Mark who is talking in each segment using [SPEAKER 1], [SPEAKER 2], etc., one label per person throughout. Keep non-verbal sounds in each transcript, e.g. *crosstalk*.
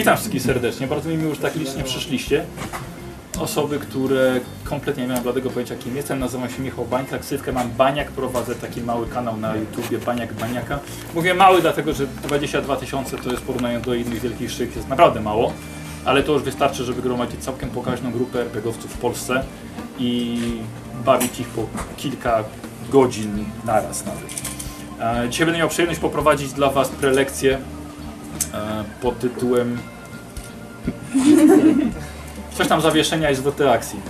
[SPEAKER 1] Witam wszystkich serdecznie. Bardzo mi miło, że tak licznie przyszliście. Osoby, które kompletnie nie mają bladego pojęcia kim jestem. Nazywam się Michał Bańka, ksywkę mam Baniak, prowadzę taki mały kanał na YouTubie Baniak Baniaka. Mówię mały, dlatego że 22 tysiące to jest porównając do innych wielkich szyk jest naprawdę mało. Ale to już wystarczy, żeby gromadzić całkiem pokaźną grupę RPGowców w Polsce i bawić ich po kilka godzin naraz nawet. E, Dzisiaj będę miał przyjemność poprowadzić dla Was prelekcję pod tytułem Coś tam zawieszenia i zwroty akcji.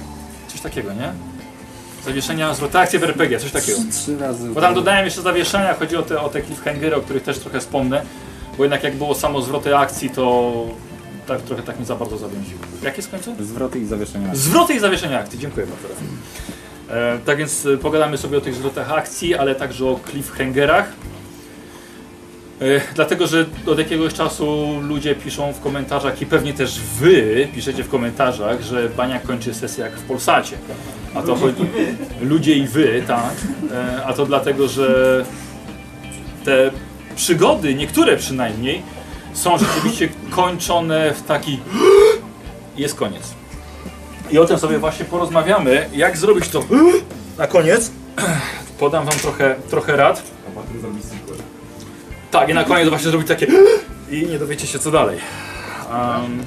[SPEAKER 1] Coś takiego, nie? Zawieszenia, zwroty akcji w RPG, coś takiego.
[SPEAKER 2] Trzy razy.
[SPEAKER 1] Bo tam dodałem jeszcze zawieszenia, chodzi o te, o te cliffhangery, o których też trochę wspomnę. Bo jednak jak było samo zwroty akcji, to tak, trochę tak mi za bardzo zawiąziło. Jakie skończę?
[SPEAKER 2] Zwroty i zawieszenia.
[SPEAKER 1] Zwroty i zawieszenia akcji, dziękuję bardzo. E, tak więc e, pogadamy sobie o tych zwrotach akcji, ale także o cliffhangerach. E, dlatego, że od jakiegoś czasu ludzie piszą w komentarzach i pewnie też wy piszecie w komentarzach, że Bania kończy sesję jak w Polsacie. A to chodzi... Ludzie i wy, tak. E, a to dlatego, że te przygody, niektóre przynajmniej, są rzeczywiście kończone w taki... *gasps* Jest koniec. I o tym sobie właśnie porozmawiamy, jak zrobić to *gasps* na koniec. *clears throat* Podam wam trochę, trochę rad. Tak, i na koniec właśnie zrobić takie *gasps* i nie dowiecie się co dalej. Um,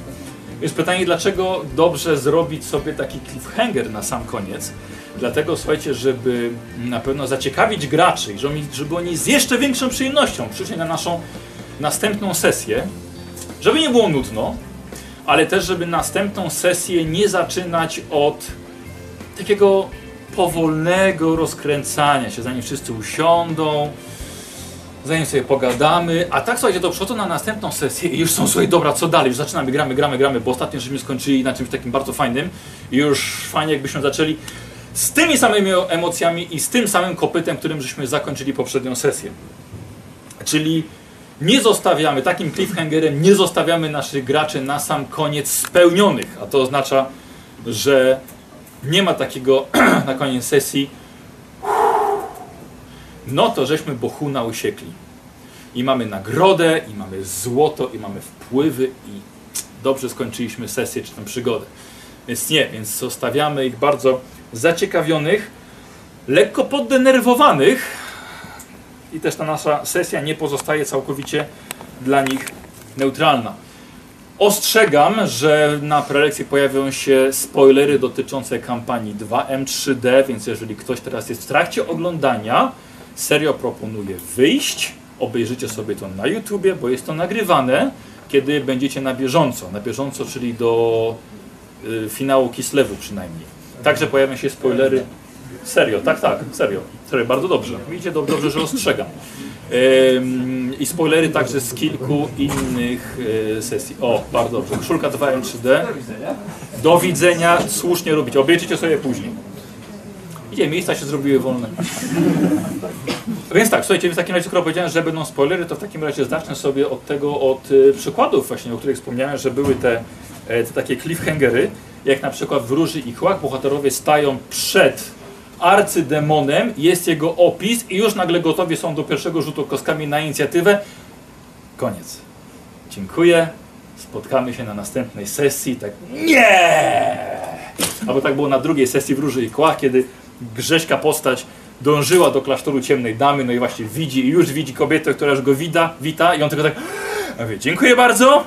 [SPEAKER 1] więc pytanie, dlaczego dobrze zrobić sobie taki cliffhanger na sam koniec? Dlatego słuchajcie, żeby na pewno zaciekawić graczy i żeby żeby oni z jeszcze większą przyjemnością przyszli na naszą następną sesję, żeby nie było nudno, ale też żeby następną sesję nie zaczynać od takiego powolnego rozkręcania się, zanim wszyscy usiądą, zanim sobie pogadamy, a tak słuchajcie, do przodu na następną sesję i już są, słuchaj, dobra, co dalej, już zaczynamy, gramy, gramy, gramy, bo ostatnio żeśmy skończyli na czymś takim bardzo fajnym. I już fajnie jakbyśmy zaczęli z tymi samymi emocjami i z tym samym kopytem, którym żeśmy zakończyli poprzednią sesję. Czyli nie zostawiamy, takim cliffhangerem nie zostawiamy naszych graczy na sam koniec spełnionych, a to oznacza, że nie ma takiego *clears throat* na koniec sesji no to żeśmy Bohuna usiekli. I mamy nagrodę, i mamy złoto, i mamy wpływy, i dobrze skończyliśmy sesję czy tę przygodę. Więc nie, więc zostawiamy ich bardzo zaciekawionych, lekko poddenerwowanych i też ta nasza sesja nie pozostaje całkowicie dla nich neutralna. Ostrzegam, że na prelekcji pojawią się spoilery dotyczące kampanii 2M3D, więc jeżeli ktoś teraz jest w trakcie oglądania, serio proponuję wyjść, obejrzycie sobie to na YouTubie, bo jest to nagrywane, kiedy będziecie na bieżąco. Na bieżąco, czyli do y, finału Kislewu przynajmniej. Także pojawią się spoilery. Serio, tak, tak, serio. Serio, bardzo dobrze. Idzie do, dobrze, że ostrzegam. Ym, I spoilery także z kilku innych y, sesji. O, bardzo dobrze. Koszulka 2M3D. Do widzenia. Słusznie robić. Obejrzyjcie sobie później. Idzie, miejsca się zrobiły wolne. Więc tak, słuchajcie, w takim razie, skoro powiedziałem, że będą spoilery, to w takim razie zacznę sobie od tego, od y, przykładów właśnie, o których wspomniałem, że były te, e, te takie cliffhangery, jak na przykład w Róży i Kłach bohaterowie stają przed arcydemonem, jest jego opis i już nagle gotowi są do pierwszego rzutu kostkami na inicjatywę. Koniec. Dziękuję. Spotkamy się na następnej sesji. Tak, nie! Albo tak było na drugiej sesji w Róży i Kłach, kiedy Grześka postać dążyła do klasztoru ciemnej damy, no i właśnie widzi już widzi kobietę, która już go wita, wita i on tylko tak ja mówię, dziękuję bardzo,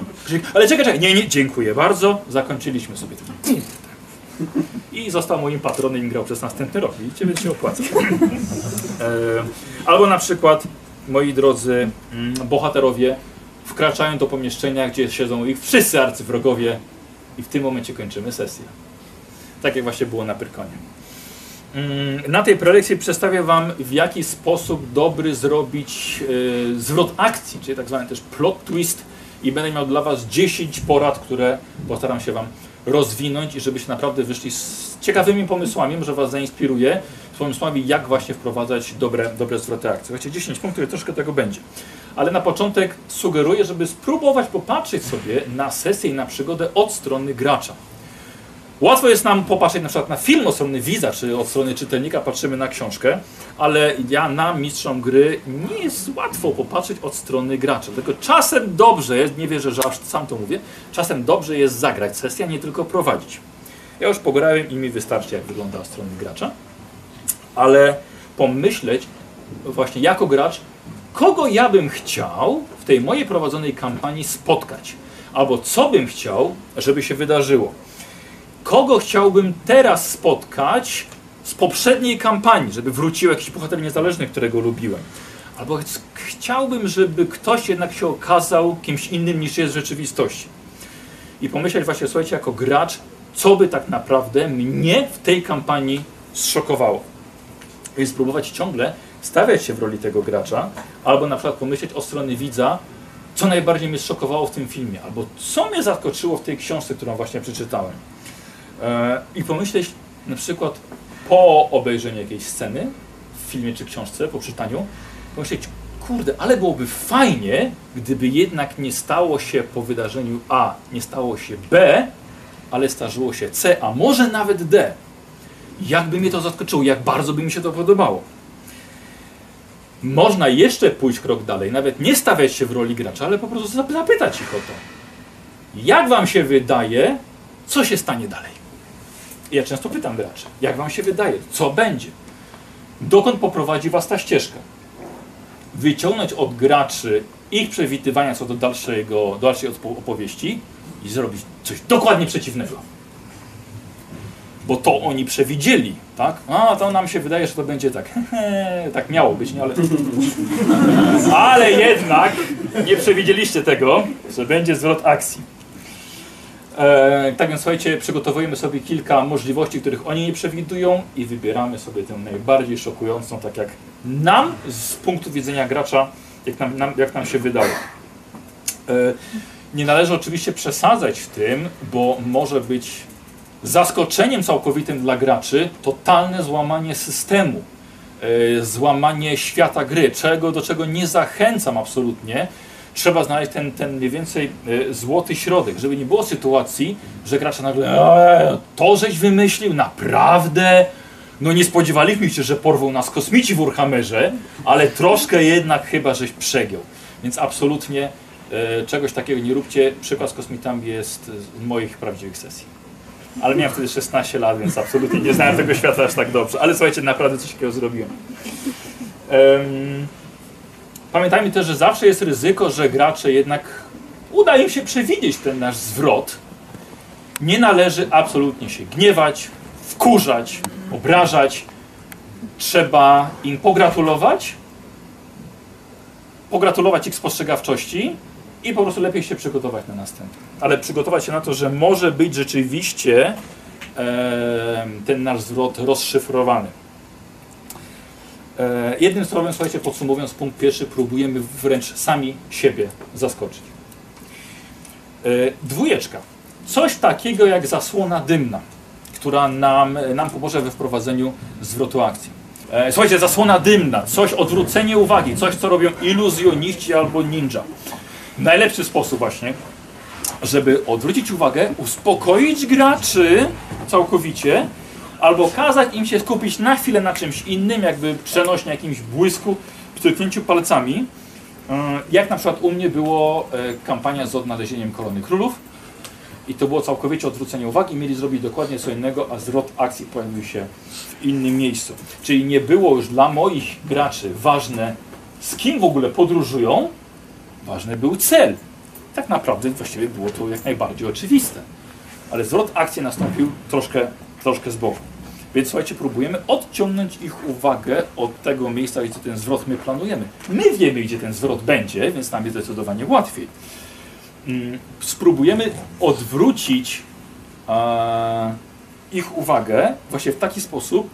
[SPEAKER 1] ale czekaj, czekaj, nie, nie, dziękuję bardzo, zakończyliśmy sobie to. I został moim patronem i grał przez następny rok, widzicie, więc się opłaca. E, albo na przykład, moi drodzy mm, bohaterowie wkraczają do pomieszczenia, gdzie siedzą ich wszyscy arcywrogowie i w tym momencie kończymy sesję. Tak jak właśnie było na Pyrkonie. Mm, Na tej prelekcji przedstawię Wam, w jaki sposób dobry zrobić e, zwrot akcji, czyli tak zwany też plot twist i będę miał dla Was 10 porad, które postaram się Wam rozwinąć i żebyście naprawdę wyszli z ciekawymi pomysłami, może Was zainspiruje, z pomysłami, jak właśnie wprowadzać dobre, dobre zwroty akcji. Słuchajcie, 10 punktów, troszkę tego będzie. Ale na początek sugeruję, żeby spróbować popatrzeć sobie na sesję i na przygodę od strony gracza. Łatwo jest nam popatrzeć na przykład na film od strony widza, czy od strony czytelnika patrzymy na książkę, ale ja nam, mistrzom gry, nie jest łatwo popatrzeć od strony gracza. Tylko czasem dobrze jest, nie wierzę, że aż sam to mówię, czasem dobrze jest zagrać sesję, nie tylko prowadzić. Ja już pograłem i mi wystarczy, jak wygląda od strony gracza, ale pomyśleć właśnie jako gracz, kogo ja bym chciał w tej mojej prowadzonej kampanii spotkać, albo co bym chciał, żeby się wydarzyło kogo chciałbym teraz spotkać z poprzedniej kampanii, żeby wrócił jakiś bohater niezależny, którego lubiłem. Albo ch chciałbym, żeby ktoś jednak się okazał kimś innym niż jest w rzeczywistości. I pomyśleć właśnie, słuchajcie, jako gracz, co by tak naprawdę mnie w tej kampanii zszokowało. I spróbować ciągle stawiać się w roli tego gracza, albo na przykład pomyśleć o strony widza, co najbardziej mnie zszokowało w tym filmie, albo co mnie zaskoczyło w tej książce, którą właśnie przeczytałem. E, I pomyśleć na przykład po obejrzeniu jakiejś sceny w filmie czy książce, po czytaniu, pomyśleć, kurde, ale byłoby fajnie, gdyby jednak nie stało się po wydarzeniu A, nie stało się B, ale starzyło się C, a może nawet D. Jakby mnie to zaskoczyło, jak bardzo by mi się to podobało. Można jeszcze pójść krok dalej, nawet nie stawiać się w roli gracza, ale po prostu zapytać ich o to. Jak wam się wydaje, co się stanie dalej? Ja często pytam graczy, jak wam się wydaje, co będzie? Dokąd poprowadzi was ta ścieżka? Wyciągnąć od graczy ich przewidywania co do dalszego, dalszej opowieści i zrobić coś dokładnie przeciwnego. Bo to oni przewidzieli, tak? A, to nam się wydaje, że to będzie tak. *laughs* tak miało być, nie? Ale... *laughs* Ale jednak nie przewidzieliście tego, że będzie zwrot akcji. E, tak więc słuchajcie, przygotowujemy sobie kilka możliwości, których oni nie przewidują i wybieramy sobie tę najbardziej szokującą, tak jak nam z punktu widzenia gracza, jak nam, nam jak nam się wydaje. E, nie należy oczywiście przesadzać w tym, bo może być zaskoczeniem całkowitym dla graczy totalne złamanie systemu, e, złamanie świata gry, czego, do czego nie zachęcam absolutnie, trzeba znaleźć ten, ten mniej więcej e, złoty środek, żeby nie było sytuacji, że gracze nagle eee, to żeś wymyślił, naprawdę? No nie spodziewaliśmy się, że porwą nas kosmici w Urhamerze, ale troszkę jednak chyba żeś przegiął. Więc absolutnie e, czegoś takiego nie róbcie. Przykład z kosmitami jest z moich prawdziwych sesji. Ale miałem wtedy 16 lat, więc absolutnie nie znałem tego świata aż tak dobrze. Ale słuchajcie, naprawdę coś takiego zrobiłem. Um, Pamiętajmy też, że zawsze jest ryzyko, że gracze jednak uda im się przewidzieć ten nasz zwrot. Nie należy absolutnie się gniewać, wkurzać, obrażać. Trzeba im pogratulować, pogratulować ich spostrzegawczości i po prostu lepiej się przygotować na następne. Ale przygotować się na to, że może być rzeczywiście e, ten nasz zwrot rozszyfrowany. E, jednym słowem, słuchajcie, podsumowując punkt pierwszy, próbujemy wręcz sami siebie zaskoczyć. E, dwójeczka. Coś takiego jak zasłona dymna, która nam, nam pomoże we wprowadzeniu zwrotu akcji. E, słuchajcie, zasłona dymna, coś, odwrócenie uwagi, coś, co robią iluzjoniści albo ninja. Najlepszy sposób właśnie, żeby odwrócić uwagę, uspokoić graczy całkowicie albo kazać im się skupić na chwilę na czymś innym, jakby przenośnie jakimś błysku, pstryknięciu palcami. E, jak na przykład u mnie było e, kampania z odnalezieniem korony królów i to było całkowicie odwrócenie uwagi, mieli zrobić dokładnie co innego, a zwrot akcji pojawił się w innym miejscu. Czyli nie było już dla moich graczy ważne, z kim w ogóle podróżują, ważny był cel. Tak naprawdę właściwie było to jak najbardziej oczywiste. Ale zwrot akcji nastąpił troszkę troszkę z boku. Więc słuchajcie, próbujemy odciągnąć ich uwagę od tego miejsca, gdzie ten zwrot my planujemy. My wiemy, gdzie ten zwrot będzie, więc nam jest zdecydowanie łatwiej. Mm, spróbujemy odwrócić e, ich uwagę właśnie w taki sposób,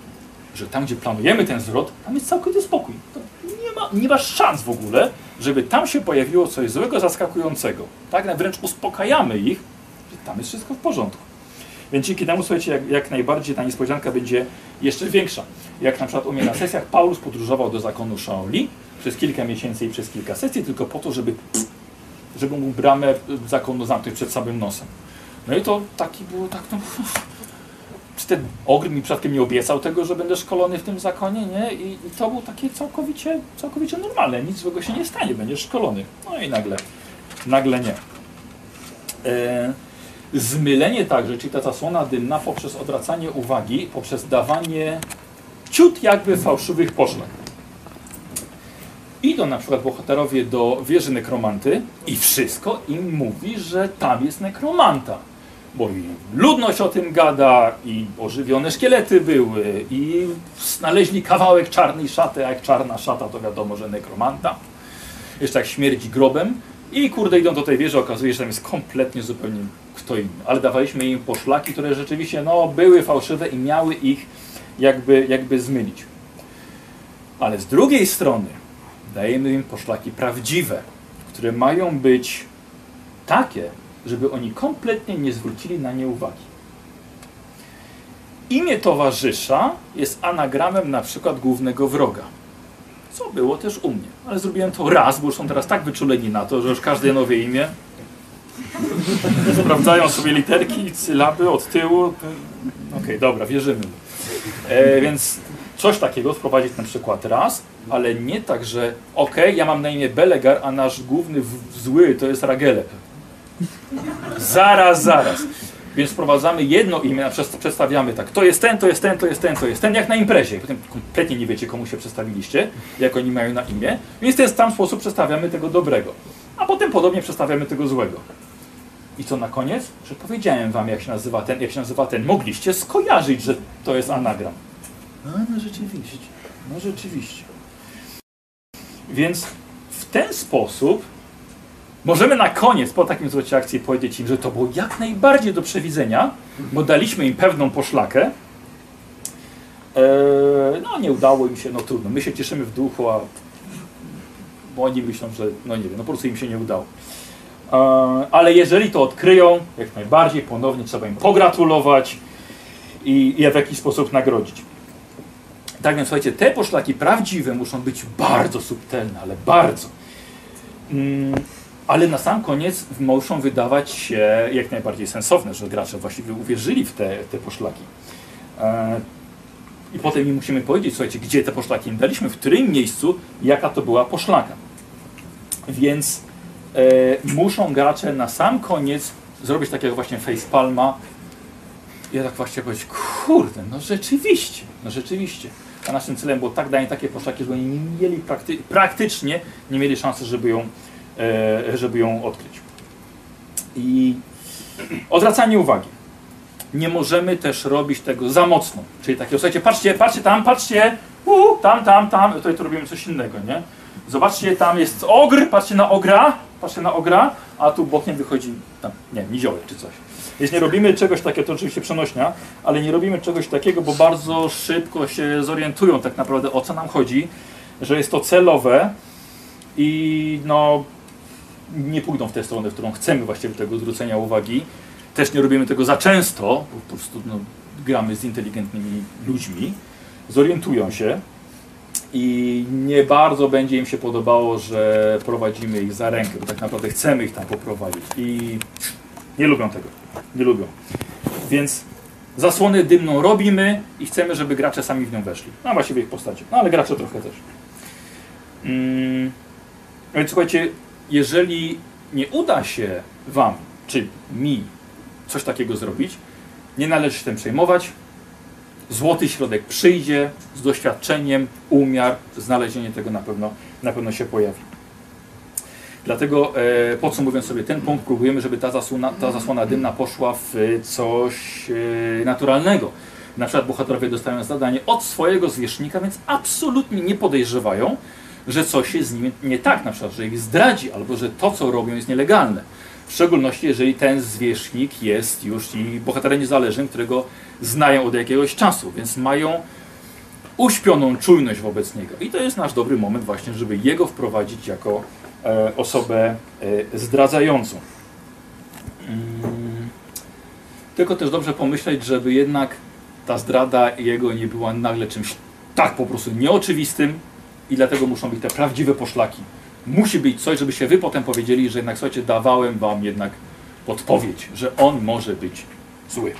[SPEAKER 1] że tam, gdzie planujemy ten zwrot, tam jest całkowity spokój. To nie ma, nie ma szans w ogóle, żeby tam się pojawiło coś złego, zaskakującego. Tak? Wręcz uspokajamy ich, że tam jest wszystko w porządku. Więc dzięki temu, słuchajcie, jak, jak, najbardziej ta niespodzianka będzie jeszcze większa. Jak na przykład u mnie na sesjach Paulus podróżował do zakonu Shaoli przez kilka miesięcy i przez kilka sesji, tylko po to, żeby, żeby mu bramę zakonu zamknąć przed samym nosem. No i to taki było tak, no, czy *laughs* ten ogr mi przypadkiem nie obiecał tego, że będę szkolony w tym zakonie, nie? I, i to było takie całkowicie, całkowicie normalne, nic złego się nie stanie, będziesz szkolony. No i nagle, nagle nie. E, zmylenie także, czyli ta zasłona dymna poprzez odwracanie uwagi, poprzez dawanie ciut jakby fałszywych poszlak. Idą na przykład bohaterowie do wieży nekromanty i wszystko im mówi, że tam jest nekromanta. Bo i ludność o tym gada, i ożywione szkielety były, i znaleźli kawałek czarnej szaty, a jak czarna szata, to wiadomo, że nekromanta. Jeszcze jak śmierdzi grobem. I kurde, idą do tej wieży, okazuje się, że tam jest kompletnie zupełnie kto inny. Ale dawaliśmy im poszlaki, które rzeczywiście no, były fałszywe i miały ich jakby, jakby zmylić. Ale z drugiej strony dajemy im poszlaki prawdziwe, które mają być takie, żeby oni kompletnie nie zwrócili na nie uwagi. Imię towarzysza jest anagramem na przykład głównego wroga. Co było też u mnie. Ale zrobiłem to raz, bo już są teraz tak wyczuleni na to, że już każde nowe imię *laughs* sprawdzają sobie literki, sylaby od tyłu. Okej, okay, dobra, wierzymy. E, więc coś takiego wprowadzić na przykład raz, ale nie tak, że ok, ja mam na imię Belegar, a nasz główny zły to jest Ragele. Zaraz, zaraz. Więc wprowadzamy jedno imię, przedstawiamy tak, to jest ten, to jest ten, to jest ten, to jest ten, jak na imprezie. Potem kompletnie nie wiecie, komu się przedstawiliście, jak oni mają na imię. Więc w ten sam sposób przedstawiamy tego dobrego. A potem podobnie przedstawiamy tego złego. I co na koniec? Że powiedziałem wam, jak się nazywa ten, jak się nazywa ten. Mogliście skojarzyć, że to jest anagram. A, no rzeczywiście. No rzeczywiście. Więc w ten sposób możemy na koniec, po takim zwrocie akcji, powiedzieć im, że to było jak najbardziej do przewidzenia, bo daliśmy im pewną poszlakę. Eee, no nie udało im się, no trudno. My się cieszymy w duchu, a bo oni myślą, że no nie wiem, no po prostu im się nie udało. Eee, ale jeżeli to odkryją, jak najbardziej ponownie trzeba im pogratulować i je w jakiś sposób nagrodzić. Tak więc słuchajcie, te poszlaki prawdziwe muszą być bardzo subtelne, ale bardzo. Mm, ale na sam koniec muszą wydawać się jak najbardziej sensowne, że gracze właściwie uwierzyli w te, te poszlaki. E, I potem im musimy powiedzieć, słuchajcie, gdzie te poszlaki im daliśmy, w którym miejscu, jaka to była poszlaka. Więc e, muszą gracze na sam koniec zrobić takiego właśnie facepalma. Ja tak właśnie powiedzieć, kurde, no rzeczywiście, no rzeczywiście. A naszym celem było tak danie takie poszlaki, że oni nie mieli prakty praktycznie, nie mieli szansy, żeby ją, e, żeby ją odkryć. I odwracanie uwagi. Nie możemy też robić tego za mocno. Czyli takie, słuchajcie, patrzcie, patrzcie tam, patrzcie, u, tam, tam, tam, tutaj tu robimy coś innego, nie? Zobaczcie, tam jest ogr, patrzcie na ogra, patrzcie na ogra, a tu bokiem wychodzi, tam, nie niziołek czy coś. Więc nie robimy czegoś takiego, to oczywiście przenośnia, ale nie robimy czegoś takiego, bo bardzo szybko się zorientują tak naprawdę o co nam chodzi, że jest to celowe i no nie pójdą w tę stronę, w którą chcemy właściwie tego zwrócenia uwagi. Też nie robimy tego za często, po prostu no, gramy z inteligentnymi ludźmi, zorientują się i nie bardzo będzie im się podobało, że prowadzimy ich za rękę, bo tak naprawdę chcemy ich tam poprowadzić i nie lubią tego. Nie lubią. Więc zasłonę dymną robimy i chcemy, żeby gracze sami w nią weszli. No właściwie ich postacie. No ale gracze trochę też. Mm. Więc słuchajcie, jeżeli nie uda się Wam, czy mi, coś takiego zrobić, nie należy się tym przejmować. Złoty środek przyjdzie z doświadczeniem, umiar, znalezienie tego na pewno, na pewno się pojawi. Dlatego e, podsumowując sobie ten punkt, próbujemy, żeby ta zasłona, ta zasłona dymna poszła w coś e, naturalnego. Na przykład bohaterowie dostają zadanie od swojego zwierzchnika, więc absolutnie nie podejrzewają, że coś jest z nim nie tak, na przykład, że ich zdradzi, albo że to, co robią, jest nielegalne. W szczególności, jeżeli ten zwierzchnik jest już i bohaterem niezależnym, którego znają od jakiegoś czasu, więc mają uśpioną czujność wobec niego. I to jest nasz dobry moment właśnie, żeby jego wprowadzić jako E, osobę e, zdradzającą. Mm. Tylko też dobrze pomyśleć, żeby jednak ta zdrada jego nie była nagle czymś tak po prostu nieoczywistym i dlatego muszą być te prawdziwe poszlaki. Musi być coś, żeby się wy potem powiedzieli, że jednak słuchajcie, dawałem wam jednak podpowiedź, że on może być zły.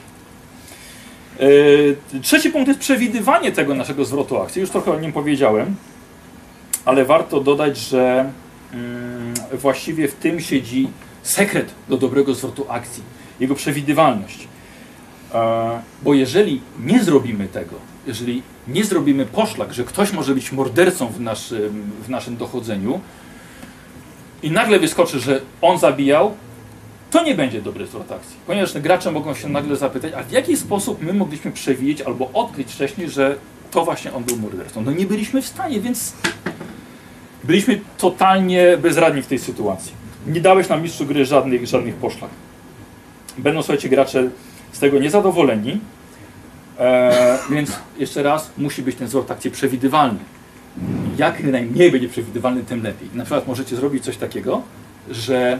[SPEAKER 1] E, Trzeci punkt jest przewidywanie tego naszego zwrotu akcji. Już trochę o nim powiedziałem, ale warto dodać, że mm, właściwie w tym siedzi sekret do dobrego zwrotu akcji, jego przewidywalność. E, Bo jeżeli nie zrobimy tego, jeżeli nie zrobimy poszlak, że ktoś może być mordercą w naszym, w naszym dochodzeniu i nagle wyskoczy, że on zabijał, to nie będzie dobry zwrot akcji. Ponieważ gracze mogą się nagle zapytać, a w jaki sposób my mogliśmy przewidzieć albo odkryć wcześniej, że to właśnie on był mordercą. No nie byliśmy w stanie, więc byliśmy totalnie bezradni w tej sytuacji. Nie dałeś nam mistrzu gry żadnych, żadnych poszlak. Będą, słuchajcie, gracze z tego niezadowoleni, e, więc jeszcze raz, musi być ten zwrot akcji przewidywalny. Jak najmniej będzie przewidywalny, tym lepiej. Na przykład możecie zrobić coś takiego, że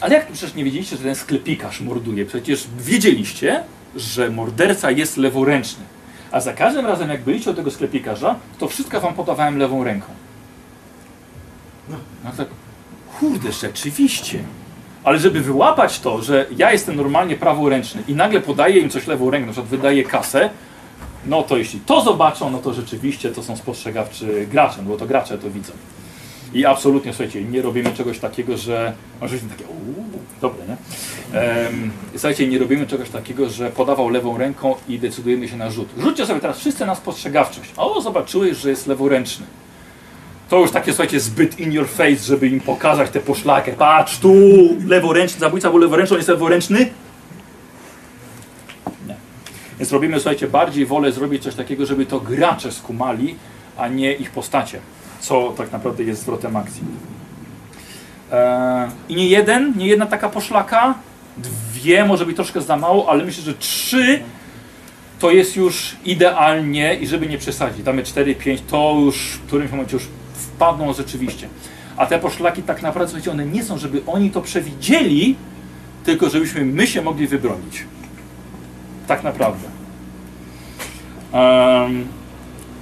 [SPEAKER 1] ale jak przecież nie wiedzieliście, że ten sklepikarz morduje? Przecież wiedzieliście, że morderca jest leworęczny. A za każdym razem, jak byliście od tego sklepikarza, to wszystko wam podawałem lewą ręką. No tak, kurde, rzeczywiście. Ale żeby wyłapać to, że ja jestem normalnie praworęczny i nagle podaję im coś lewą ręką, na przykład wydaję kasę, no to jeśli to zobaczą, no to rzeczywiście to są spostrzegawczy gracze, bo to gracze to widzą. I absolutnie, słuchajcie, nie robimy czegoś takiego, że... Być takie, uuu, dobre, nie? Ehm, słuchajcie, nie robimy czegoś takiego, że podawał lewą ręką i decydujemy się na rzut. Rzućcie sobie teraz wszyscy na spostrzegawczość. O, zobaczyłeś, że jest leworęczny. To już takie, słuchajcie, zbyt in your face, żeby im pokazać tę poszlakę. Patrz tu, leworęczny, zabójca był leworęczny, on jest leworęczny. Więc robimy, słuchajcie, bardziej wolę zrobić coś takiego, żeby to gracze skumali, a nie ich postacie co tak naprawdę jest zwrotem akcji. Eee, I nie jeden, nie jedna taka poszlaka, dwie może być troszkę za mało, ale myślę, że trzy to jest już idealnie i żeby nie przesadzić, damy 4-5, to już w którymś momencie już wpadną rzeczywiście. A te poszlaki tak naprawdę, słuchajcie, one nie są, żeby oni to przewidzieli, tylko żebyśmy my się mogli wybronić. Tak naprawdę.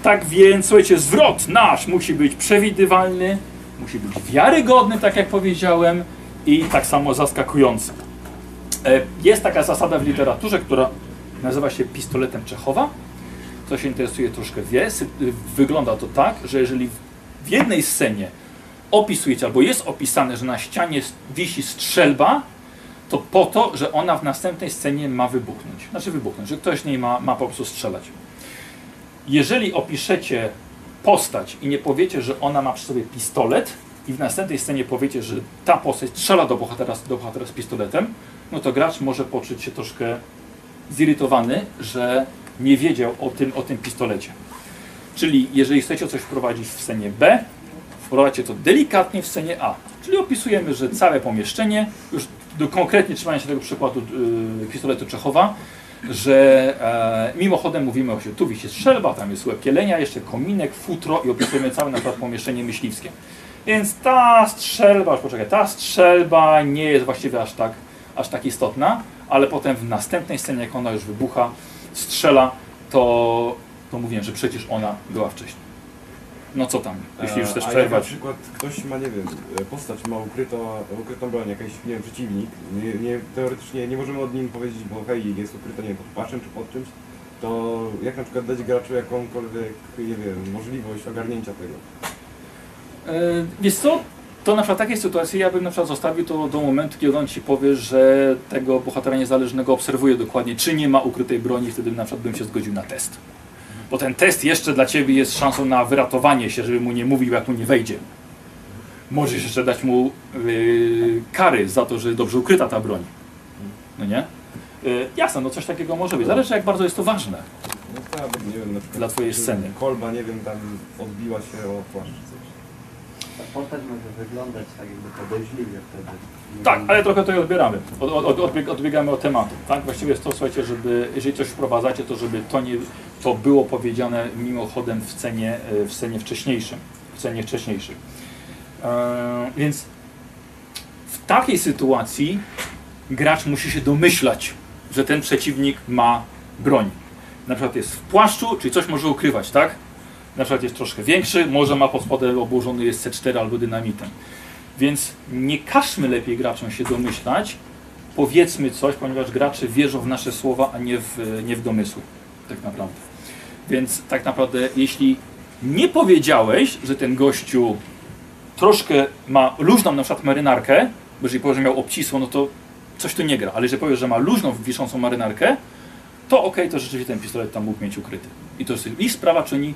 [SPEAKER 1] Tak więc, słuchajcie, zwrot nasz musi być przewidywalny, musi być wiarygodny, tak jak powiedziałem, i tak samo zaskakujący. E, jest taka zasada w literaturze, która nazywa się pistoletem Czechowa. Kto się interesuje, troszkę wie. Wygląda to tak, że jeżeli w jednej scenie opisujecie, albo jest opisane, że na ścianie wisi strzelba, to po to, że ona w następnej scenie ma wybuchnąć. Znaczy wybuchnąć, że ktoś nie ma, ma po prostu strzelać jeżeli opiszecie postać i nie powiecie, że ona ma przy sobie pistolet i w następnej scenie powiecie, że ta postać strzela do bohatera, do bohatera z pistoletem, no to gracz może poczuć się troszkę zirytowany, że nie wiedział o tym, o tym pistolecie. Czyli jeżeli chcecie coś wprowadzić w scenie B, wprowadźcie to delikatnie w scenie A. Czyli opisujemy, że całe pomieszczenie, już do, konkretnie trzymając się tego przykładu yy, pistoletu Czechowa, że e, mimochodem mówimy o tu wisi strzelba, tam jest łeb kielenia, jeszcze kominek, futro i opisujemy całe na przykład pomieszczenie myśliwskie. Więc ta strzelba, poczekaj, ta strzelba nie jest właściwie aż tak, aż tak istotna, ale potem w następnej scenie, jak ona już wybucha, strzela, to, to mówiłem, że przecież ona była wcześniej. No co tam, jeśli już chcesz
[SPEAKER 2] E, A
[SPEAKER 1] przerwać.
[SPEAKER 2] Jak na przykład ktoś ma, nie wiem, e, postać ma ukryto, ukrytą broń, jakiś, nie wiem, przeciwnik, nie, nie, teoretycznie nie możemy od nim powiedzieć, bo hej, jest ukryta, nie wiem, pod paszem czy pod czymś, to jak na przykład dać graczu jakąkolwiek, nie wiem, możliwość ogarnięcia tego.
[SPEAKER 1] E, Wiesz co, to na przykład takie sytuacje ja bym na przykład zostawił to do momentu, kiedy on ci powie, że tego bohatera niezależnego obserwuje dokładnie, czy nie ma ukrytej broni, wtedy na przykład bym się zgodził na test. Bo ten test jeszcze dla ciebie jest szansą na wyratowanie się, żeby mu nie mówił, jak mu nie wejdzie. Możesz jeszcze dać mu yy, kary za to, że dobrze ukryta ta broń. No nie? Yy, jasne, no coś takiego może być. Zależy jak bardzo jest to ważne.
[SPEAKER 2] No tak, nie wiem, na przykład...
[SPEAKER 1] Dla twojej sceny.
[SPEAKER 2] Kolba, nie wiem, tam odbiła się o płaszcz
[SPEAKER 3] postać może wyglądać tak jakby podejrzliwie wtedy.
[SPEAKER 1] Tak, ale trochę to odbieramy. Od, od, odbieg, odbiegamy od tematu. Tak? Właściwie jest to, słuchajcie, żeby, jeżeli coś wprowadzacie, to żeby to, nie, to było powiedziane mimochodem w scenie, e, w scenie wcześniejszym. W scenie wcześniejszej. E, więc w takiej sytuacji gracz musi się domyślać, że ten przeciwnik ma broń. Na przykład jest w płaszczu, czyli coś może ukrywać, tak? Na przykład jest troszkę większy, może ma pod spodem obłożony jest C4 albo dynamitem. Więc nie każmy lepiej graczom się domyślać, powiedzmy coś, ponieważ gracze wierzą w nasze słowa, a nie w, nie w domysły, tak naprawdę. Więc tak naprawdę, jeśli nie powiedziałeś, że ten gościu troszkę ma luźną na przykład marynarkę, bo jeżeli powiesz, że miał obcisłą, no to coś tu nie gra, ale jeżeli powiesz, że ma luźną, wiszącą marynarkę, to okej, to rzeczywiście ten pistolet tam mógł mieć ukryty. I to jest ich sprawa, czy oni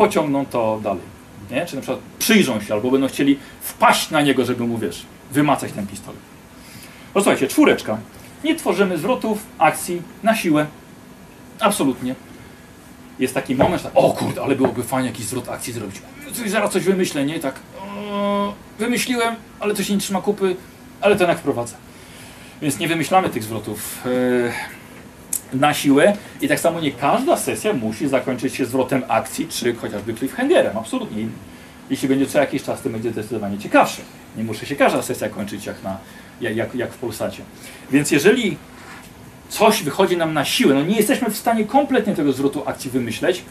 [SPEAKER 1] pociągną to dalej. Nie? Czy na przykład przyjrzą się, albo będą chcieli wpaść na niego, żeby mu, wiesz, wymacać ten pistolet. No słuchajcie, czwóreczka. Nie tworzymy zwrotów, akcji na siłę. Absolutnie. Jest taki moment, tak, o kurde, ale byłoby fajnie jakiś zwrot akcji zrobić. Zaraz coś wymyślę, nie? Tak, o, wymyśliłem, ale to się nie trzyma kupy, ale to jednak wprowadzę. Więc nie wymyślamy tych zwrotów e, na siłę i tak samo nie każda sesja musi zakończyć się zwrotem akcji, czy chociażby cliffhangerem, absolutnie. Jeśli będzie co jakiś czas, to będzie zdecydowanie ciekawsze. Nie musi się każda sesja kończyć jak, na, jak, jak, w Polsacie. Więc jeżeli coś wychodzi nam na siłę, no nie jesteśmy w stanie kompletnie tego zwrotu akcji wymyśleć,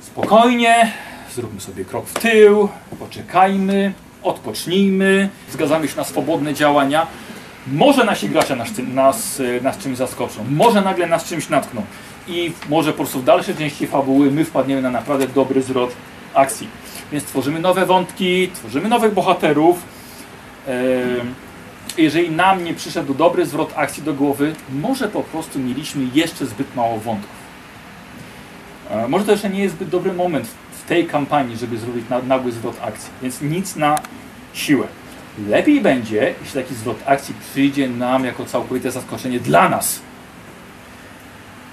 [SPEAKER 1] spokojnie, zróbmy sobie krok w tył, poczekajmy, odpocznijmy, zgadzamy się na swobodne działania. Może nasi gracze nas, nas, nas czymś zaskoczą, może nagle nas czymś natkną i może po prostu w dalszej części fabuły my wpadniemy na naprawdę dobry zwrot akcji. Więc tworzymy nowe wątki, tworzymy nowych bohaterów. Jeżeli nam nie przyszedł dobry zwrot akcji do głowy, może po prostu mieliśmy jeszcze zbyt mało wątków. E, Może to jeszcze nie jest zbyt dobry moment w- tej kampanii, żeby zrobić na- nagły zwrot akcji, więc nic na siłę. Lepiej będzie, jeśli taki zwrot akcji przyjdzie nam jako całkowite zaskoczenie dla nas.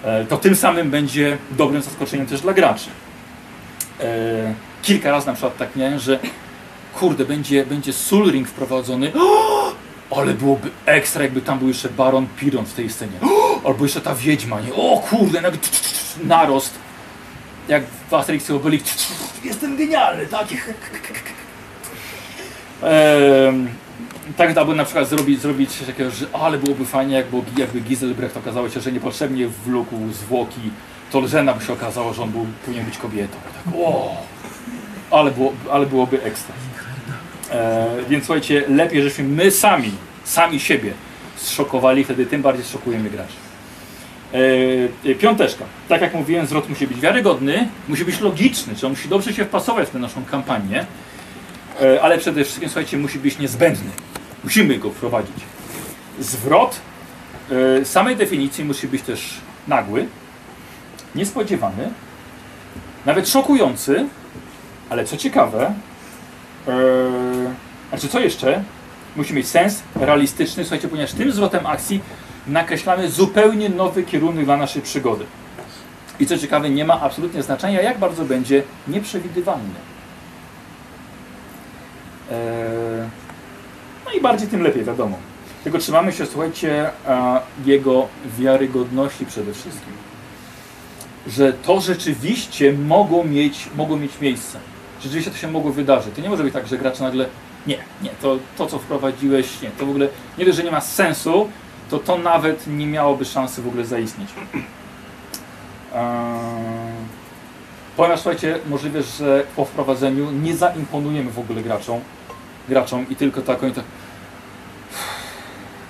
[SPEAKER 1] E, To tym samym będzie dobrym zaskoczeniem też dla graczy. E, Kilka razy na przykład tak miałem, że kurde, będzie, będzie Soul Ring wprowadzony. *gasps* Ale byłoby ekstra, jakby tam był jeszcze Baron Piron w tej scenie. *gasps* Albo jeszcze ta wiedźma, nie? O kurde, nagle narost. Jak w Asterixie Obelix. Jestem genialny, taki. *laughs* Tak, aby na przykład zrobić, zrobić coś takiego, że ale byłoby fajnie, jakby, jakby Giselbrecht okazało się, że niepotrzebnie wlókł zwłoki Tolżena, by się okazało, że on był, powinien być kobietą. Tak, o, ale, było, ale byłoby ekstra. E, więc słuchajcie, lepiej, żeśmy my sami, sami siebie zszokowali, wtedy tym bardziej zszokujemy graczy. E, piąteczka. Tak jak mówiłem, zwrot musi być wiarygodny, musi być logiczny, czyli on musi dobrze się wpasować w tę naszą kampanię, ale przede wszystkim, słuchajcie, musi być niezbędny. Musimy go wprowadzić. Zwrot e, samej definicji musi być też nagły, niespodziewany, nawet szokujący, ale co ciekawe, Eee, znaczy co jeszcze? Musi mieć sens realistyczny, słuchajcie, ponieważ tym zwrotem akcji nakreślamy zupełnie nowy kierunek dla naszej przygody. I co ciekawe, nie ma absolutnie znaczenia, jak bardzo będzie nieprzewidywalny. Eee, no i bardziej tym lepiej, wiadomo. Tylko trzymamy się, słuchajcie, a, jego wiarygodności przede wszystkim. Że to rzeczywiście mogło mieć, mogło mieć miejsce rzeczywiście to się mogło wydarzyć. To nie może być tak, że gracz nagle nie, nie, to, to co wprowadziłeś, nie, to w ogóle nie dość, że nie ma sensu, to to nawet nie miałoby szansy w ogóle zaistnieć. Eee, ponieważ słuchajcie, możliwe, że po wprowadzeniu nie zaimponujemy w ogóle graczom, graczom i tylko tak oni tak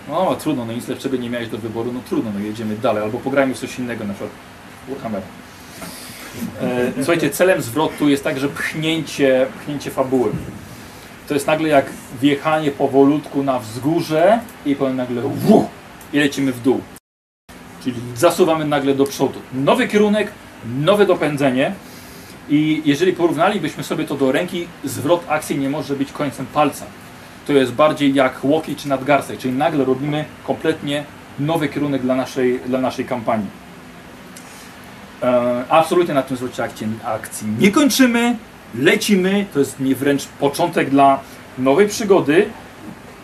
[SPEAKER 1] no trudno, no nic lepszego nie miałeś do wyboru, no trudno, no jedziemy dalej, albo pograjmy coś innego, na przykład Warhammera. E, Słuchajcie, celem zwrotu jest także pchnięcie, pchnięcie fabuły. To jest nagle jak wjechanie powolutku na wzgórze i potem nagle wuh, i lecimy w dół. Czyli zasuwamy nagle do przodu. Nowy kierunek, nowe dopędzenie i jeżeli porównalibyśmy sobie to do ręki, zwrot akcji nie może być końcem palca. To jest bardziej jak łokieć czy nadgarstek, czyli nagle robimy kompletnie nowy kierunek dla naszej, dla naszej kampanii. E, absolutnie na tym zwrocie akcji, akcji nie kończymy, lecimy. To jest nie wręcz początek dla nowej przygody,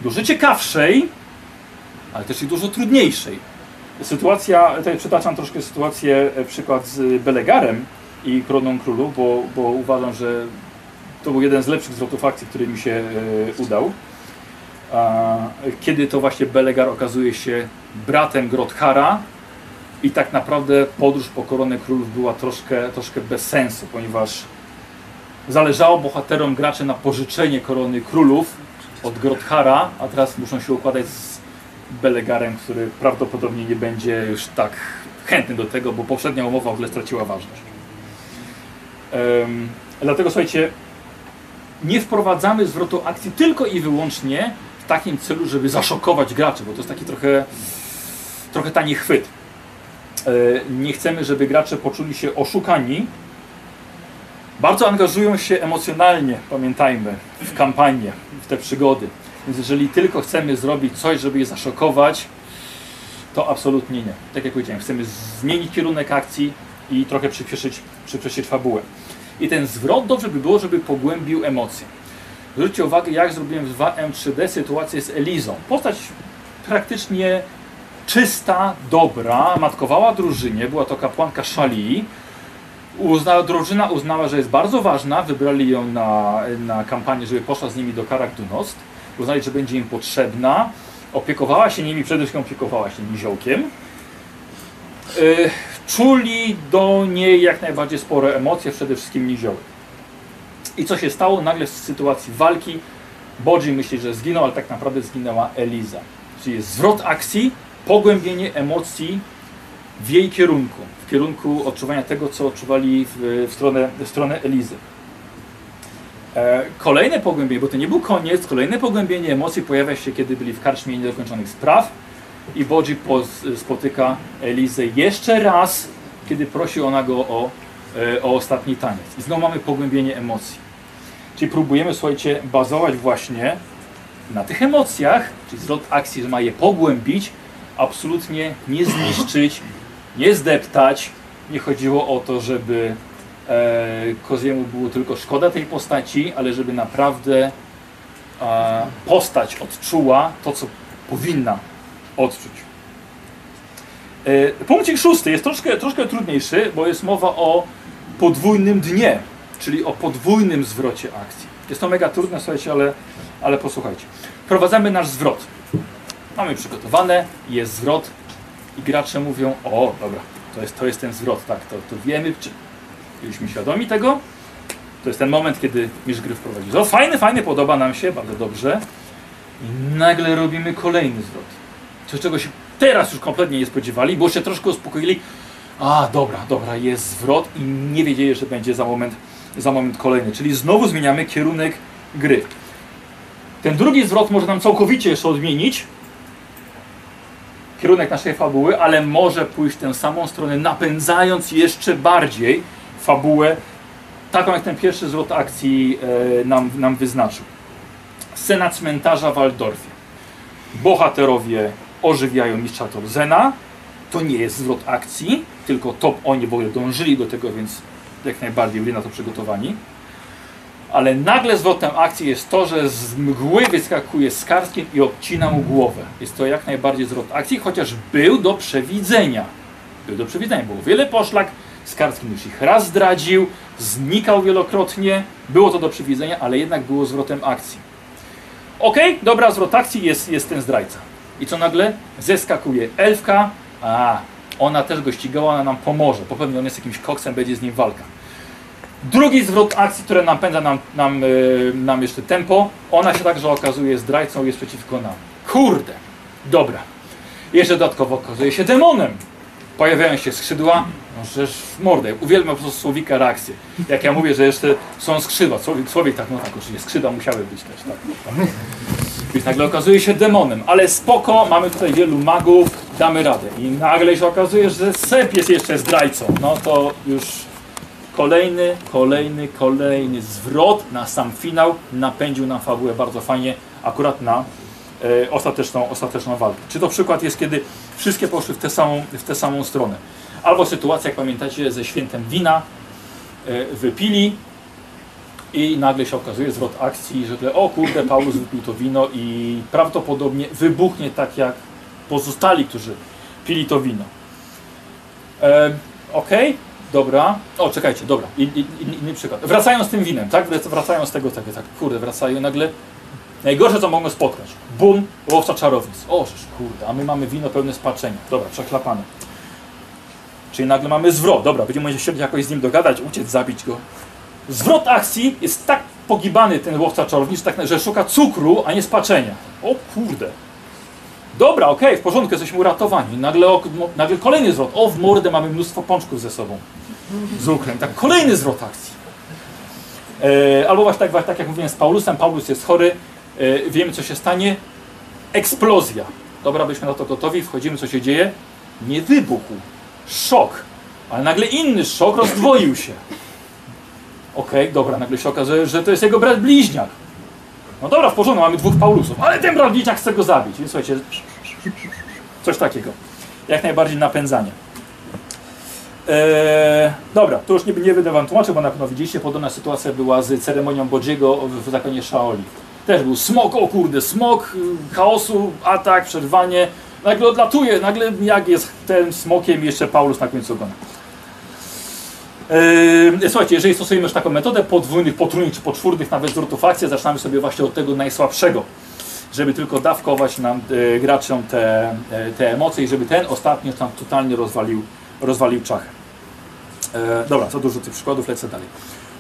[SPEAKER 1] dużo ciekawszej, ale też i dużo trudniejszej. Sytuacja, tutaj przytaczam troszkę sytuację, e, przykład z Belegarem i Koroną Królów, bo, bo uważam, że to był jeden z lepszych zwrotów akcji, który mi się e, udał. Kiedy to właśnie Belegar okazuje się bratem Grothara, i tak naprawdę podróż po koronę królów była troszkę, troszkę bez sensu, ponieważ zależało bohaterom graczy na pożyczenie korony królów od Grothara, a teraz muszą się układać z Belegarem, który prawdopodobnie nie będzie już tak chętny do tego, bo poprzednia umowa w ogóle straciła ważność. Dlatego słuchajcie, nie wprowadzamy zwrotu akcji tylko i wyłącznie w takim celu, żeby zaszokować graczy, bo to jest taki trochę, trochę tani chwyt. E, Nie chcemy, żeby gracze poczuli się oszukani. Bardzo angażują się emocjonalnie, pamiętajmy, w kampanię, w te przygody. Więc jeżeli tylko chcemy zrobić coś, żeby je zaszokować, to absolutnie nie. Tak jak powiedziałem, chcemy zmienić kierunek akcji i trochę przyspieszyć, przyspieszyć fabułę. I ten zwrot dobrze by było, żeby pogłębił emocje. Zwróćcie uwagę, jak zrobiłem w 2M3D sytuację z Elizą. Postać praktycznie czysta, dobra, matkowała drużynie, była to kapłanka Szali. Uznała, drużyna uznała, że jest bardzo ważna, wybrali ją na, na kampanię, żeby poszła z nimi do Karak Dunost. Uznali, że będzie im potrzebna. Opiekowała się nimi, przede wszystkim opiekowała się niziołkiem. Yy, czuli do niej jak najbardziej spore emocje, przede wszystkim niziołek. I co się stało? Nagle w sytuacji walki Bodzi myśli, że zginął, ale tak naprawdę zginęła Eliza. Czyli jest zwrot akcji, pogłębienie emocji w jej kierunku, w kierunku odczuwania tego, co odczuwali w, w, stronę, w stronę Elizy. E, kolejne pogłębienie, bo to nie był koniec, kolejne pogłębienie emocji pojawia się, kiedy byli w karczmie niedokończonych spraw i Bodzi spotyka Elizę jeszcze raz, kiedy prosi ona go o, e, o ostatni taniec. I znowu mamy pogłębienie emocji. Czyli próbujemy, słuchajcie, bazować właśnie na tych emocjach, czyli zwrot akcji, że ma je pogłębić, absolutnie nie zniszczyć, nie zdeptać. Nie chodziło o to, żeby e, Koziemu było tylko szkoda tej postaci, ale żeby naprawdę e, postać odczuła to, co powinna odczuć. E, punkcik szósty jest troszkę, troszkę trudniejszy, bo jest mowa o podwójnym dnie, czyli o podwójnym zwrocie akcji. Jest to mega trudne, słuchajcie, ale, ale posłuchajcie. Wprowadzamy nasz zwrot. Mamy przygotowane, jest zwrot i gracze mówią, o dobra, to jest, to jest ten zwrot, tak, to, to wiemy, czy byliśmy świadomi tego. To jest ten moment, kiedy mistrz gry wprowadzi. O, fajny, fajny, podoba nam się, bardzo dobrze. I nagle robimy kolejny zwrot. Coś, czego się teraz już kompletnie nie spodziewali, bo się troszkę uspokoili. A, dobra, dobra, jest zwrot i nie wiedzieli, że będzie za moment, za moment kolejny. Czyli znowu zmieniamy kierunek gry. Ten drugi zwrot może nam całkowicie jeszcze odmienić kierunek naszej fabuły, ale może pójść w tę samą stronę, napędzając jeszcze bardziej fabułę, taką jak ten pierwszy zwrot akcji e, nam, nam wyznaczył. Scena cmentarza w Waldorfie. Bohaterowie ożywiają mistrza Torzena. To nie jest zwrot akcji, tylko to oni w ogóle dążyli do tego, więc jak najbardziej byli na to przygotowani. Ale nagle zwrotem akcji jest to, że z mgły wyskakuje Skarskin i obcina mu głowę. Jest to jak najbardziej zwrot akcji, chociaż był do przewidzenia. Był do przewidzenia. Było wiele poszlak, Skarskin już ich raz zdradził, znikał wielokrotnie. Było to do przewidzenia, ale jednak było zwrotem akcji. Ok, dobra, zwrot akcji jest, jest ten zdrajca. I co nagle? Zeskakuje elfka. A, ona też go ścigała, ona nam pomoże. Popewnie on jest jakimś koksem, będzie z nim walka. Drugi zwrot akcji, który napędza nam, nam, yy, nam jeszcze tempo, ona się także okazuje zdrajcą jest przeciwko nam. Kurde, dobra. Jeszcze dodatkowo okazuje się demonem. Pojawiają się skrzydła, no w mordę. Uwielbiam po prostu Słowika reakcję. Jak ja mówię, że jeszcze są skrzydła, Słowik tak, no tak, oczywiście skrzydła musiały być też, tak. Więc nagle okazuje się demonem, ale spoko, mamy tutaj wielu magów, damy radę. I nagle się okazuje, że Sep jest jeszcze zdrajcą. No to już kolejny, kolejny, kolejny zwrot na sam finał napędził nam fabułę bardzo fajnie, akurat na e, ostateczną, ostateczną walkę. Czy to przykład jest, kiedy wszystkie poszły w tę samą, w tę samą stronę. Albo sytuacja, jak pamiętacie, ze świętem wina, e, wypili i nagle się okazuje zwrot akcji, że o kurde, Paulus wypił to wino i prawdopodobnie wybuchnie tak jak pozostali, którzy pili to wino. E, Okej, dobra. O, czekajcie, dobra. Inny przykład. Wracają z tym winem, tak? Wrac- Wracają z tego, tego, tak. Kurde, wracają nagle. Najgorsze, co mogą spotkać. Bum, łowca czarownic. O, żeż, kurde, a my mamy wino pełne spaczenia. Dobra, przeklapane. Czyli nagle mamy zwrot. Dobra, będziemy się jakoś z nim dogadać, uciec, zabić go. Zwrot akcji jest tak pogibany ten łowca czarownic, tak, że szuka cukru, a nie spaczenia. O kurde. Dobra, okej, w porządku, jesteśmy uratowani. Nagle, nagle kolejny zwrot. O, w mordę mamy mnóstwo pączków ze sobą. Z ukrem. Tak, kolejny zwrot akcji. E, albo właśnie tak, tak jak mówiłem z Paulusem, Paulus jest chory, e, wiemy co się stanie. Eksplozja. Dobra, byliśmy na to gotowi, wchodzimy, co się dzieje. Nie wybuchł. Szok. Ale nagle inny szok rozdwoił się. Okej, dobra, nagle się okazuje, że to jest jego brat bliźniak. No dobra, w porządku, mamy dwóch Paulusów, ale ten brat bliźniak chce go zabić. Więc słuchajcie, coś takiego. Jak najbardziej napędzanie. Eee, dobra, to już nie, nie będę wam tłumaczył, bo na pewno widzieliście, podobna sytuacja była z ceremonią Bodziego w, w zakonie Shaoli. Też był smok, o kurde, smok, y, chaosu, atak, przerwanie. Nagle odlatuje, nagle jak jest ten smokiem jeszcze Paulus na końcu ogona. Eee, słuchajcie, jeżeli stosujemy już taką metodę podwójnych, potrójnych czy poczwórnych nawet zwrotów akcji, zaczynamy sobie właśnie od tego najsłabszego, żeby tylko dawkować nam e, graczom te, e, te emocje i żeby ten ostatni już tam totalnie rozwalił, rozwalił czachę. E, dobra, co dużo tych przykładów, lecę dalej.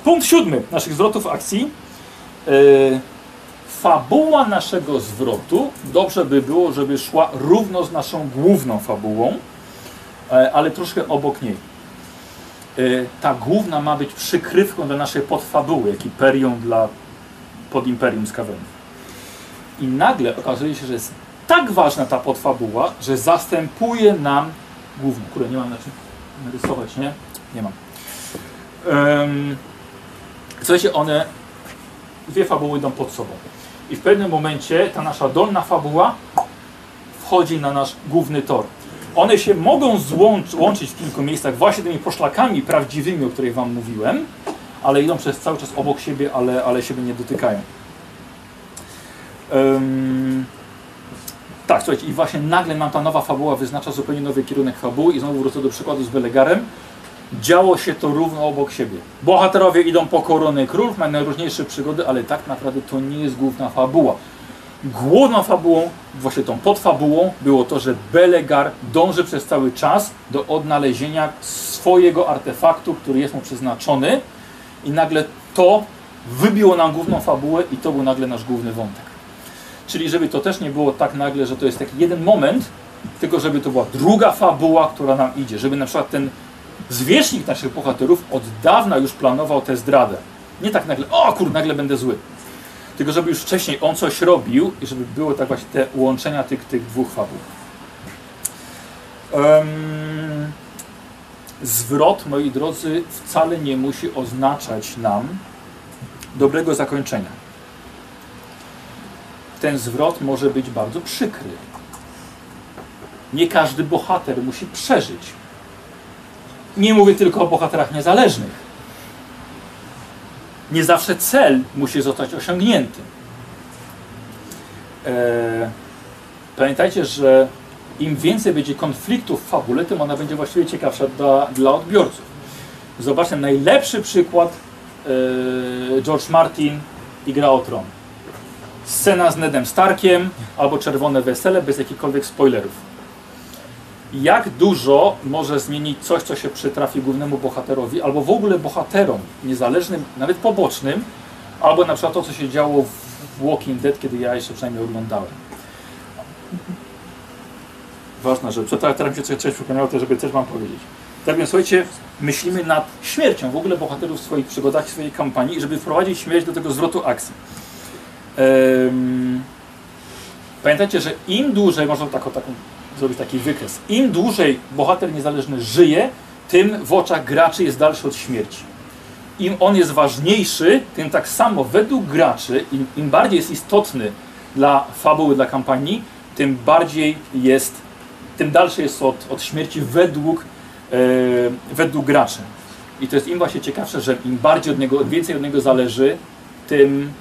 [SPEAKER 1] Punkt siódmy naszych zwrotów akcji. Fabuła naszego zwrotu dobrze by było, żeby szła równo z naszą główną fabułą, ale troszkę obok niej. E, ta główna ma być przykrywką dla naszej podfabuły, jak imperium dla podimperium z kawenów. I nagle okazuje się, że jest tak ważna ta podfabuła, że zastępuje nam główną. Kurde, nie mam na czym narysować, nie? Nie mam. Um, słuchajcie, one, dwie fabuły idą pod sobą. I w pewnym momencie ta nasza dolna fabuła wchodzi na nasz główny tor. One się mogą złącz, łączyć w kilku miejscach właśnie tymi poszlakami prawdziwymi, o których Wam mówiłem, ale idą przez cały czas obok siebie, ale, ale siebie nie dotykają. Ym, tak, słuchajcie, i właśnie nagle nam ta nowa fabuła wyznacza zupełnie nowy kierunek fabuły i znowu wrócę do przykładu z Belegarem. Działo się to równo obok siebie. Bohaterowie idą po korony królów, mają najróżniejsze przygody, ale tak naprawdę to nie jest główna fabuła. Główną fabułą, właśnie tą podfabułą, było to, że Belegar dąży przez cały czas do odnalezienia swojego artefaktu, który jest mu przeznaczony i nagle to wybiło nam główną fabułę i to był nagle nasz główny wątek. Czyli żeby to też nie było tak nagle, że to jest taki jeden moment, tylko żeby to była druga fabuła, która nam idzie. Żeby na przykład ten zwierzchnik naszych bohaterów od dawna już planował tę zdradę. Nie tak nagle, o kur, nagle będę zły. Tylko żeby już wcześniej on coś robił i żeby było tak właśnie te łączenia tych, tych dwóch fabuł. Um, zwrot, moi drodzy, wcale nie musi oznaczać nam dobrego zakończenia ten zwrot może być bardzo przykry. Nie każdy bohater musi przeżyć. Nie mówię tylko o bohaterach niezależnych. Nie zawsze cel musi zostać osiągnięty. Eee, pamiętajcie, że im więcej będzie konfliktów w fabule, tym ona będzie właściwie ciekawsza dla, dla odbiorców. Zobaczcie, najlepszy przykład eee, George Martin i Gra o Tron scena z Nedem Starkiem albo Czerwone Wesele bez jakichkolwiek spoilerów. Jak dużo może zmienić coś, co się przytrafi głównemu bohaterowi, albo w ogóle bohaterom, niezależnym, nawet pobocznym, albo na przykład to, co się działo w Walking Dead, kiedy ja jeszcze przynajmniej oglądałem. Ważna rzecz. Teraz się coś, coś przypomniało, to żeby też Wam powiedzieć. Tak więc słuchajcie, myślimy nad śmiercią w ogóle bohaterów w swoich przygodach, w swojej kampanii, żeby wprowadzić śmierć do tego zwrotu akcji. Pamiętajcie, że im dłużej, można taką, taką, zrobić taki wykres, im dłużej bohater niezależny żyje, tym w oczach graczy jest dalszy od śmierci. Im on jest ważniejszy, tym tak samo według graczy, im, im bardziej jest istotny dla fabuły, dla kampanii, tym bardziej jest, tym dalszy jest od, od śmierci według, e, według graczy. I to jest im właśnie ciekawsze, że im bardziej od niego, więcej od niego zależy, tym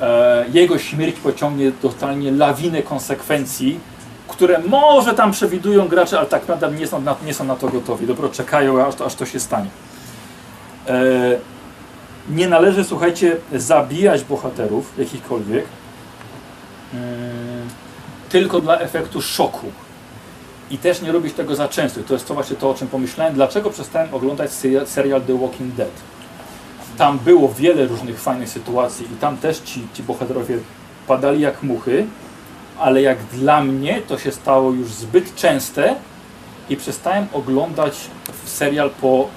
[SPEAKER 1] e, jego śmierć pociągnie totalnie lawinę konsekwencji, które może tam przewidują gracze, ale tak naprawdę nie są na, nie są na to gotowi. Dopiero czekają, aż to, aż to się stanie. E, nie należy, słuchajcie, zabijać bohaterów jakichkolwiek mm, tylko dla efektu szoku. I też nie robić tego za często. I to jest to właśnie to, o czym pomyślałem. Dlaczego przestałem oglądać serial The Walking Dead? Tam było wiele różnych fajnych sytuacji i tam też ci, ci bohaterowie padali jak muchy, ale jak dla mnie to się stało już zbyt częste i przestałem oglądać serial po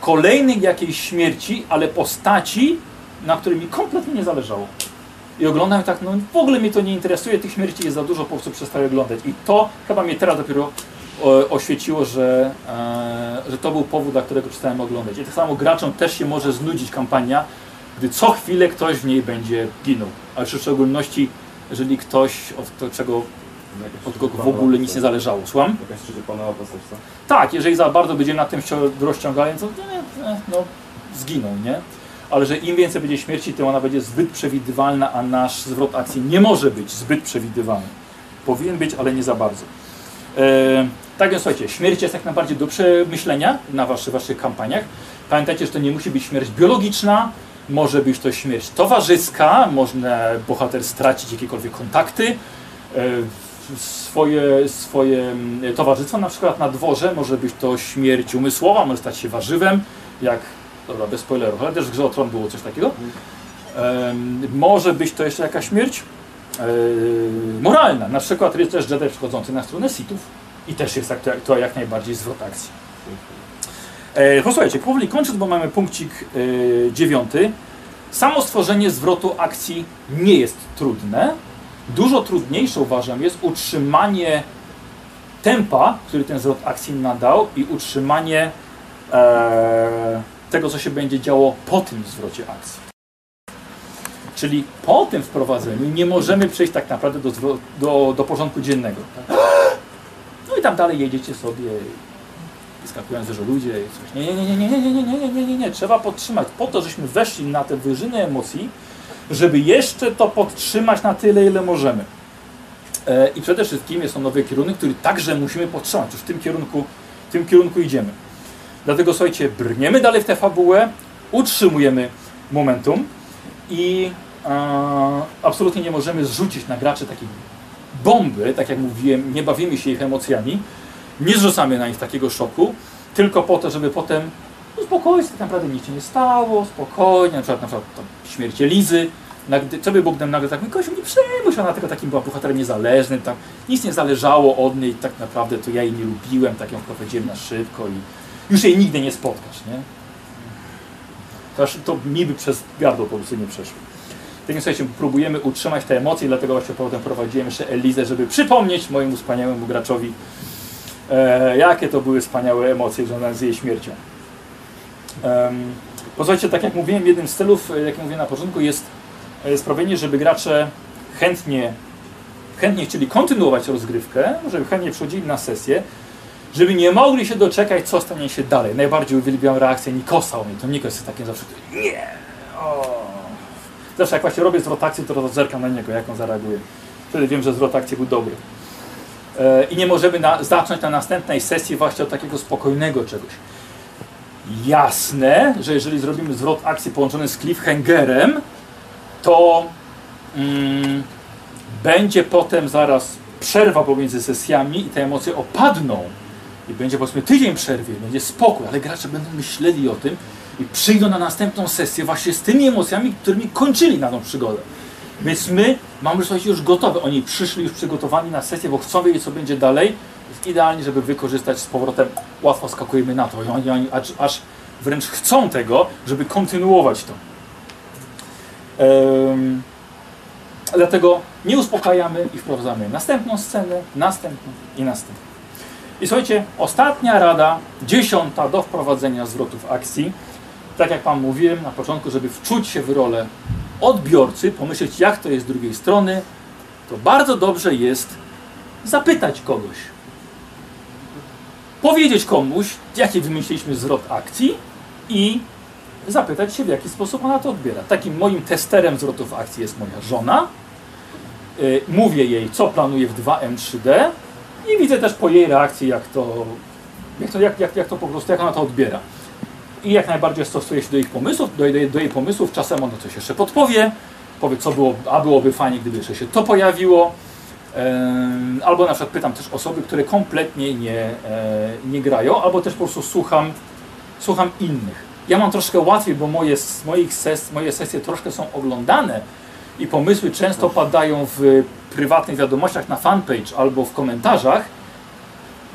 [SPEAKER 1] kolejnej jakiejś śmierci, ale postaci, na której mi kompletnie nie zależało. I oglądam tak, no w ogóle mnie to nie interesuje, tych śmierci jest za dużo, po prostu przestaję oglądać. I to chyba mnie teraz dopiero o, oświeciło, że, e, że to był powód, dla którego przestałem oglądać. I tak samo graczom też się może znudzić kampania, gdy co chwilę ktoś w niej będzie ginął. Ale w szczególności, jeżeli ktoś, od to, czego, od kogo w ogóle nic nie zależało. Słucham?
[SPEAKER 2] Jakaś trzecioplanowa postać, co?
[SPEAKER 1] Tak, jeżeli za bardzo będziemy na tym rozciągali, to nie, nie, no, zginą, nie? Ale że im więcej będzie śmierci, tym ona będzie zbyt przewidywalna, a nasz zwrot akcji nie może być zbyt przewidywalny. Powinien być, ale nie za bardzo. E, tak więc słuchajcie, śmierć jest jak najbardziej do przemyślenia na waszych, waszych kampaniach. Pamiętajcie, że to nie musi być śmierć biologiczna, może być to śmierć towarzyska, można bohater stracić jakiekolwiek kontakty, e, swoje, swoje mm, towarzystwo, na przykład na dworze, może być to śmierć umysłowa, może stać się warzywem, jak, dobra, bez spoilerów, ale też w Grze o Tron było coś takiego. Em, może być to jeszcze jakaś śmierć e, moralna, na przykład jest też Jedi przychodzący na stronę Sithów i też jest to jak najbardziej zwrot akcji. E, posłuchajcie, powoli kończąc, bo mamy punkcik e, dziewiąty. Samo stworzenie zwrotu akcji nie jest trudne. Dużo trudniejsze uważam jest utrzymanie tempa, który ten zwrot akcji nadał i utrzymanie e, tego, co się będzie działo po tym zwrocie akcji. Czyli po tym wprowadzeniu nie możemy przejść tak naprawdę do, do, do porządku dziennego. Tak? No i tam dalej jedziecie sobie skakując, że ludzie i coś. Nie, nie, nie, nie, nie, nie, nie, nie, nie, nie, nie, nie. Trzeba podtrzymać po to, żeśmy weszli na te wyżyny emocji, żeby jeszcze to podtrzymać na tyle, ile możemy. E, I przede wszystkim jest to nowy kierunek, który także musimy podtrzymać. Już w tym kierunku, w tym kierunku idziemy. Dlatego słuchajcie, brniemy dalej w tę fabułę, utrzymujemy momentum i e, absolutnie nie możemy zrzucić na graczy takiej bomby, tak jak mówiłem, nie bawimy się ich emocjami, nie zrzucamy na nich takiego szoku, tylko po to, żeby potem uspokoić, tak naprawdę nic się nie stało, spokojnie, na przykład, na przykład śmierć Elizy, co by Bóg nam nagle tak, Kościół nie przejmuj się, ona tylko takim była bohaterem niezależnym, tam nic nie zależało od niej, tak naprawdę to ja jej nie lubiłem, tak ją wprowadziłem na szybko i już jej nigdy nie spotkasz, nie? To, to mi by przez gardło po prostu nie przeszło. Tak więc słuchajcie, próbujemy utrzymać te emocje, dlatego właśnie potem prowadziłem jeszcze Elizę, żeby przypomnieć mojemu wspaniałemu graczowi, e, jakie to były wspaniałe emocje związane z jej śmiercią. Posłuchajcie, tak jak mówiłem, jednym z celów, e, jak mówiłem na początku, jest e, sprawienie, żeby gracze chętnie, chętnie chcieli kontynuować rozgrywkę, żeby chętnie przychodzili na sesję, żeby nie mogli się doczekać, co stanie się dalej. Najbardziej uwielbiam reakcję Nikosa u mnie. To Nikos jest takim zawsze, nie, o. Zawsze jak właśnie robię zwrot akcji, to zerkam na niego, jak on zareaguje. Wtedy wiem, że zwrot akcji był dobry. E, I nie możemy na, zacząć na następnej sesji właśnie od takiego spokojnego czegoś. Jasne, że jeżeli zrobimy zwrot akcji połączony z cliffhangerem, to mm, będzie potem zaraz przerwa pomiędzy sesjami i te emocje opadną. I będzie powiedzmy tydzień przerwy, będzie spokój, ale gracze będą myśleli o tym i przyjdą na następną sesję właśnie z tymi emocjami, którymi kończyli na tą przygodę. Więc my mamy słuchajcie, już gotowe. Oni przyszli już przygotowani na sesję, bo chcą wiedzieć, co będzie dalej. Jest idealnie, żeby wykorzystać z powrotem. Łatwo skakujemy na to. I oni, oni aż, aż wręcz chcą tego, żeby kontynuować to. Em, dlatego nie uspokajamy i wprowadzamy następną scenę, następną i następną. I słuchajcie, ostatnia rada, dziesiąta do wprowadzenia zwrotów akcji. Tak jak Wam mówiłem na początku, żeby wczuć się w rolę odbiorcy, pomyśleć jak to jest z drugiej strony, to bardzo dobrze jest zapytać kogoś. Powiedzieć komuś, jaki wymyśliliśmy zwrot akcji i zapytać się, w jaki sposób ona to odbiera. Takim moim testerem zwrotów akcji jest moja żona. Y, Mówię jej, co planuje w 2M3D i widzę też po jej reakcji, jak to, jak to, jak, jak, jak to po prostu, jak ona to odbiera. I jak najbardziej stosuję się do ich pomysłów, do, do, do jej pomysłów. Czasem ona coś jeszcze podpowie, powie, co było, a byłoby fajnie, gdyby jeszcze się to pojawiło. Albo na przykład pytam też osoby, które kompletnie nie, e, nie grają, albo też po prostu słucham, słucham innych. Ja mam troszkę łatwiej, bo moje, moich ses, moje sesje troszkę są oglądane i pomysły często padają w prywatnych wiadomościach na fanpage albo w komentarzach,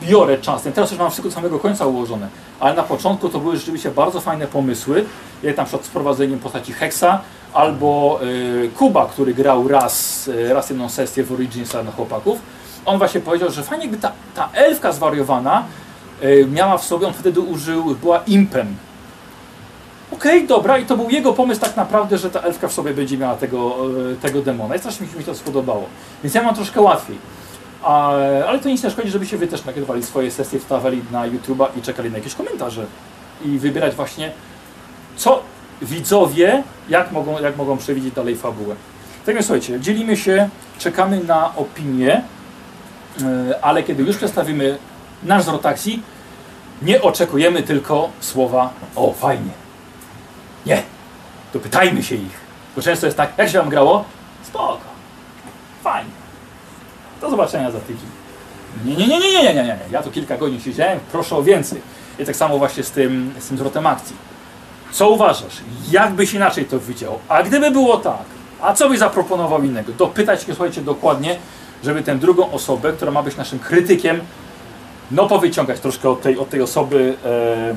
[SPEAKER 1] biorę czasem. Teraz już mam wszystko do samego końca ułożone, ale na początku to były rzeczywiście bardzo fajne pomysły, jak na przykład z postaci Hexa, albo y, Kuba, który grał raz, y, raz jedną sesję w Originsach na chłopaków. On właśnie powiedział, że fajnie jakby ta, ta elfka zwariowana y, miała w sobie, on wtedy użył, była impem. Okej, dobra, i to był jego pomysł tak naprawdę, że ta elfka w sobie będzie miała tego, tego demona. I strasznie mi się to spodobało. Więc ja mam troszkę łatwiej. A, ale to nic nie szkodzi, żebyście wy też nagrywali swoje sesje, wstawali na YouTube'a i czekali na jakieś komentarze. I wybierać właśnie, co widzowie, jak mogą, jak mogą przewidzieć dalej fabułę. Tak więc słuchajcie, dzielimy się, czekamy na opinię, yy, ale kiedy już przedstawimy nasz z nie oczekujemy tylko słowa o fajnie. Nie, to pytajmy się ich. Bo często jest tak, jak się wam grało? Spoko. Do zobaczenia za tydzień. Nie, nie, nie, nie, nie, nie, nie, nie. Ja tu kilka godzin siedziałem, proszę o więcej. I tak samo właśnie z tym, z tym zwrotem akcji. Co uważasz? Jak byś inaczej to widział? A gdyby było tak, a co byś zaproponował innego? Dopytać się, słuchajcie, dokładnie, żeby tę drugą osobę, która ma być naszym krytykiem, no powyciągać troszkę od tej, od tej osoby, e,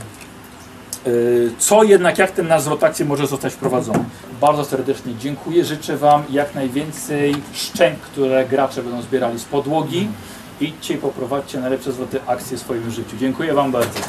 [SPEAKER 1] co jednak, jak ten nasz zwrot akcji może zostać wprowadzony. Bardzo serdecznie dziękuję, życzę Wam jak najwięcej szczęk, które gracze będą zbierali z podłogi. Idźcie i poprowadźcie najlepsze zwroty akcji w swoim życiu. Dziękuję Wam bardzo.